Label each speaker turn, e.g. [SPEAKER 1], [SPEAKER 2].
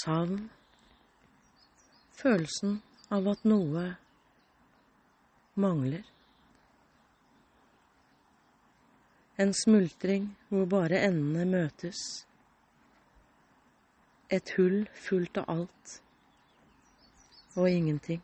[SPEAKER 1] savn, følelsen av at noe mangler. En smultring hvor bare endene møtes. Et hull fullt av alt og ingenting.